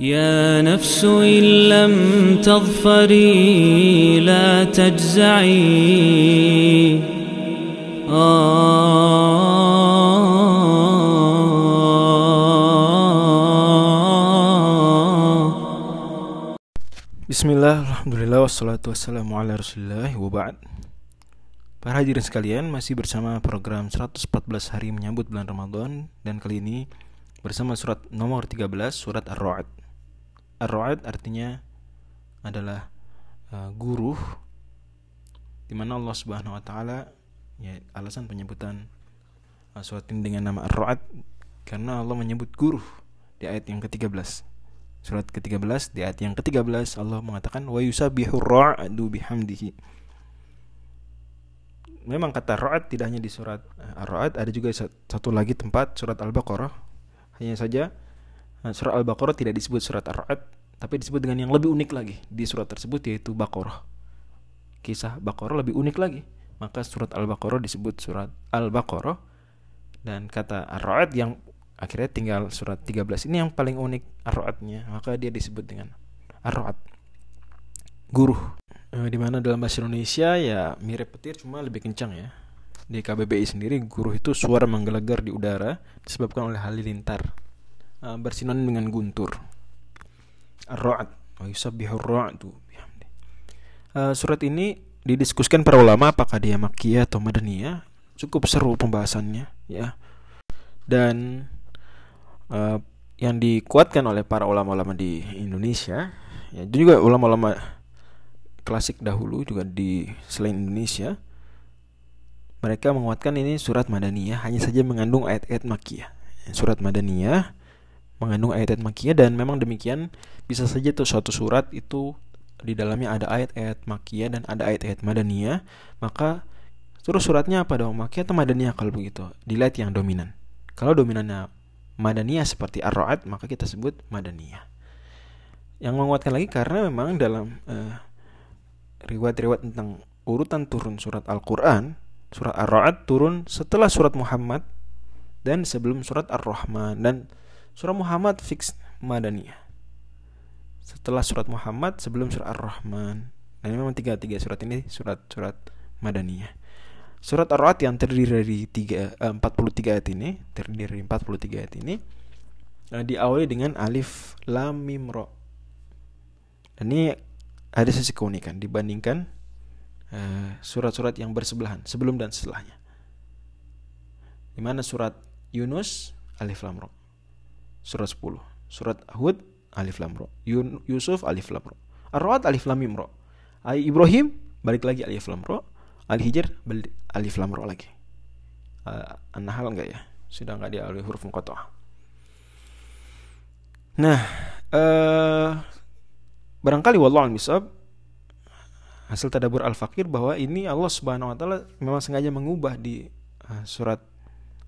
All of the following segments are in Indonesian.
يا نفس إن لم تظفري لا تجزعي Bismillah, Alhamdulillah, wassalatu wassalamu ala rasulillah wa ba'd Para hadirin sekalian, masih bersama program 114 hari menyambut bulan Ramadan Dan kali ini bersama surat nomor 13, surat Ar-Ra'd Ar-Ra'd artinya adalah uh, guru Di mana Allah subhanahu wa ta'ala ya, Alasan penyebutan uh, surat ini dengan nama Ar-Ra'd Karena Allah menyebut guru di ayat yang ke-13 Surat ke-13 di ayat yang ke-13 Allah mengatakan wa yusabbihu ra'du bihamdihi. Memang kata ra'd tidak hanya di surat eh, Ar-Ra'd ada juga satu lagi tempat surat Al-Baqarah. Hanya saja eh, surat Al-Baqarah tidak disebut surat Ar-Ra'd tapi disebut dengan yang lebih unik lagi di surat tersebut yaitu Baqarah. Kisah Baqarah lebih unik lagi. Maka surat Al-Baqarah disebut surat Al-Baqarah dan kata Ar-Ra'd yang akhirnya tinggal surat 13 ini yang paling unik ar-ra'atnya maka dia disebut dengan ar-ra'at guru e, di mana dalam bahasa Indonesia ya mirip petir cuma lebih kencang ya di KBBI sendiri guru itu suara menggelegar di udara disebabkan oleh halilintar e, bersinonim dengan guntur. Ar-ra'at wa yusabbihu ar-ra'du e, surat ini didiskusikan para ulama apakah dia makiyah atau madaniyah. Cukup seru pembahasannya ya. Dan uh, yang dikuatkan oleh para ulama-ulama di Indonesia ya juga ulama-ulama klasik dahulu juga di selain Indonesia mereka menguatkan ini surat Madaniyah hanya saja mengandung ayat-ayat Makiyah surat Madaniyah mengandung ayat-ayat Makiyah dan memang demikian bisa saja tuh suatu surat itu di dalamnya ada ayat-ayat Makiyah dan ada ayat-ayat Madaniyah maka terus suratnya apa dong Makiyah atau Madaniyah kalau begitu? Dilihat yang dominan. Kalau dominannya Madaniyah seperti Ar-Ra'd maka kita sebut Madaniyah. Yang menguatkan lagi karena memang dalam uh, riwayat-riwayat tentang urutan turun surat Al-Qur'an, surat Ar-Ra'd turun setelah surat Muhammad dan sebelum surat Ar-Rahman. Dan surat Muhammad fix Madaniyah. Setelah surat Muhammad sebelum surat Ar-Rahman. Dan memang tiga-tiga surat ini surat-surat Madaniyah. Surat Ar-Ra'd yang terdiri dari 3, eh, 43 ayat ini, terdiri dari 43 ayat ini eh, diawali dengan alif lam mim ro. Dan ini ada sisi keunikan dibandingkan eh, surat-surat eh, yang bersebelahan, sebelum dan setelahnya. Di mana surat Yunus alif lam ro. Surat 10. Surat Hud alif lam ro. Yusuf alif lam ro. Ar-Ra'd alif lam mim ro. Ibrahim balik lagi alif lam ro Al-Hijr alif lam ro lagi. Uh, An-Nahl enggak ya? Sudah enggak oleh huruf muqatta'ah. Nah, uh, barangkali wallahu misab hasil tadabur al-fakir bahwa ini Allah Subhanahu wa taala memang sengaja mengubah di uh, surat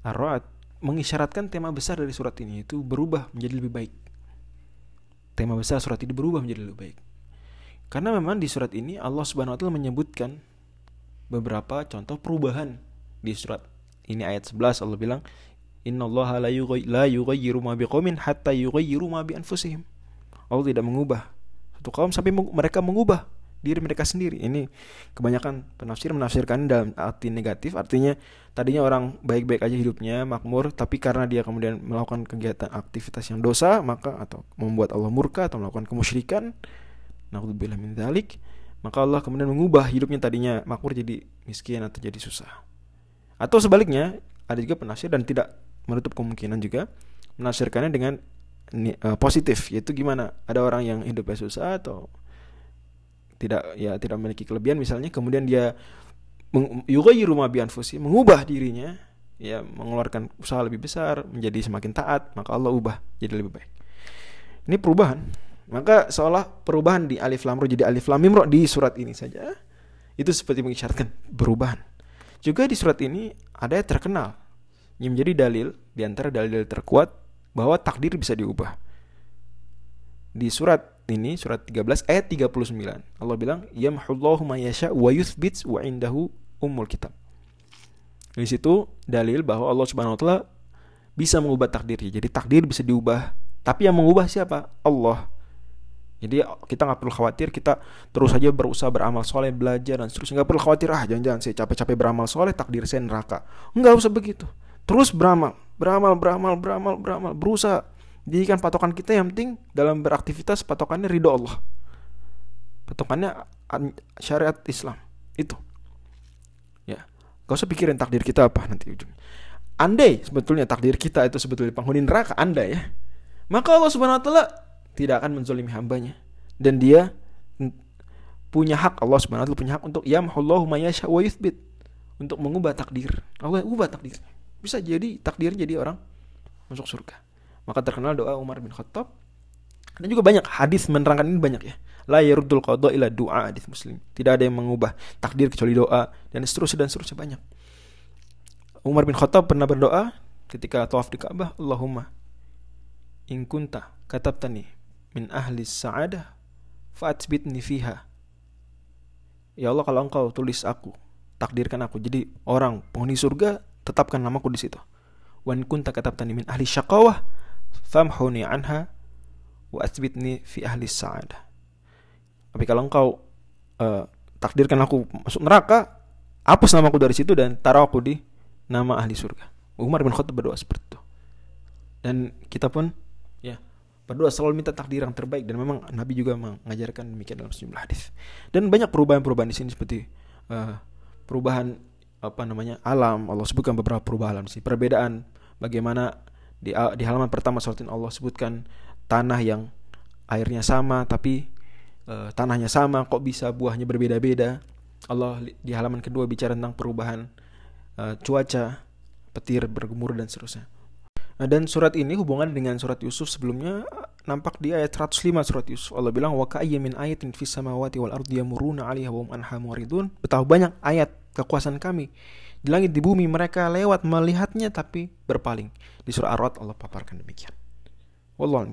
Ar-Ra'd mengisyaratkan tema besar dari surat ini itu berubah menjadi lebih baik. Tema besar surat ini berubah menjadi lebih baik. Karena memang di surat ini Allah Subhanahu wa taala menyebutkan beberapa contoh perubahan di surat ini ayat 11 Allah bilang innallaha la yughayyiru ma biqaumin hatta yughayyiru ma bi anfusihim Allah tidak mengubah satu kaum sampai mereka mengubah diri mereka sendiri ini kebanyakan penafsir menafsirkan dalam arti negatif artinya tadinya orang baik-baik aja hidupnya makmur tapi karena dia kemudian melakukan kegiatan aktivitas yang dosa maka atau membuat Allah murka atau melakukan kemusyrikan naudzubillah min dzalik maka Allah kemudian mengubah hidupnya tadinya makmur jadi miskin atau jadi susah. Atau sebaliknya, ada juga penafsir dan tidak menutup kemungkinan juga menafsirkannya dengan uh, positif, yaitu gimana? Ada orang yang hidupnya susah atau tidak ya tidak memiliki kelebihan misalnya kemudian dia yughayyiru ma bianfusi mengubah dirinya ya mengeluarkan usaha lebih besar menjadi semakin taat maka Allah ubah jadi lebih baik ini perubahan maka seolah perubahan di alif lam ro jadi alif lam mim ro di surat ini saja itu seperti mengisyaratkan perubahan. Juga di surat ini ada yang terkenal yang menjadi dalil di antara dalil-dalil terkuat bahwa takdir bisa diubah. Di surat ini surat 13 ayat 39 Allah bilang yamhullahu ma yasha wa yuthbit wa indahu ummul kitab. Di situ dalil bahwa Allah Subhanahu wa taala bisa mengubah takdirnya. Jadi takdir bisa diubah Tapi yang mengubah siapa? Allah. Jadi kita nggak perlu khawatir, kita terus saja berusaha beramal soleh, belajar dan seterusnya. Nggak perlu khawatir ah jangan-jangan saya capek-capek beramal soleh, takdir saya neraka. Nggak usah begitu. Terus beramal, beramal, beramal, beramal, beramal, berusaha. Jadikan patokan kita yang penting dalam beraktivitas patokannya ridho Allah. Patokannya syariat Islam itu. Ya, gak usah pikirin takdir kita apa nanti ujungnya. Andai sebetulnya takdir kita itu sebetulnya penghuni neraka Anda ya, maka Allah Subhanahu Wa Taala tidak akan menzolimi hambanya dan dia punya hak Allah Subhanahu wa taala punya hak untuk yamhullahu mayasya wa yuthbit untuk mengubah takdir. Allah ubah takdir. Bisa jadi takdir jadi orang masuk surga. Maka terkenal doa Umar bin Khattab dan juga banyak hadis menerangkan ini banyak ya. La yaruddul qada ila doa hadis Muslim. Tidak ada yang mengubah takdir kecuali doa dan seterusnya dan seterusnya banyak. Umar bin Khattab pernah berdoa ketika tawaf di Ka'bah, Allahumma in kunta katabtani min ahli sa'adah fa'atsbitni fiha. Ya Allah kalau engkau tulis aku, takdirkan aku jadi orang penghuni surga, tetapkan namaku di situ. Wan kunta katabtani min ahli syaqawah famhuni anha wa atsbitni fi ahli sa'adah. Tapi kalau engkau uh, takdirkan aku masuk neraka, hapus namaku dari situ dan taruh aku di nama ahli surga. Umar bin Khattab berdoa seperti itu. Dan kita pun ya berdoa selalu minta takdir yang terbaik dan memang Nabi juga mengajarkan demikian dalam sejumlah hadis. Dan banyak perubahan-perubahan di sini seperti uh, perubahan apa namanya alam Allah sebutkan beberapa perubahan alam sini. Perbedaan bagaimana di di halaman pertama surat Allah sebutkan tanah yang airnya sama tapi uh, tanahnya sama kok bisa buahnya berbeda-beda. Allah di halaman kedua bicara tentang perubahan uh, cuaca, petir bergemuruh dan seterusnya. Nah, dan surat ini hubungan dengan surat Yusuf sebelumnya nampak di ayat 105 surat Yusuf. Allah bilang wa ka'ayya min ayatin fis samawati wal ardi yamuruna 'alaiha wa anha muridun. Betapa banyak ayat kekuasaan kami di langit di bumi mereka lewat melihatnya tapi berpaling. Di surah Ar-Ra'd Allah paparkan demikian. Wallahu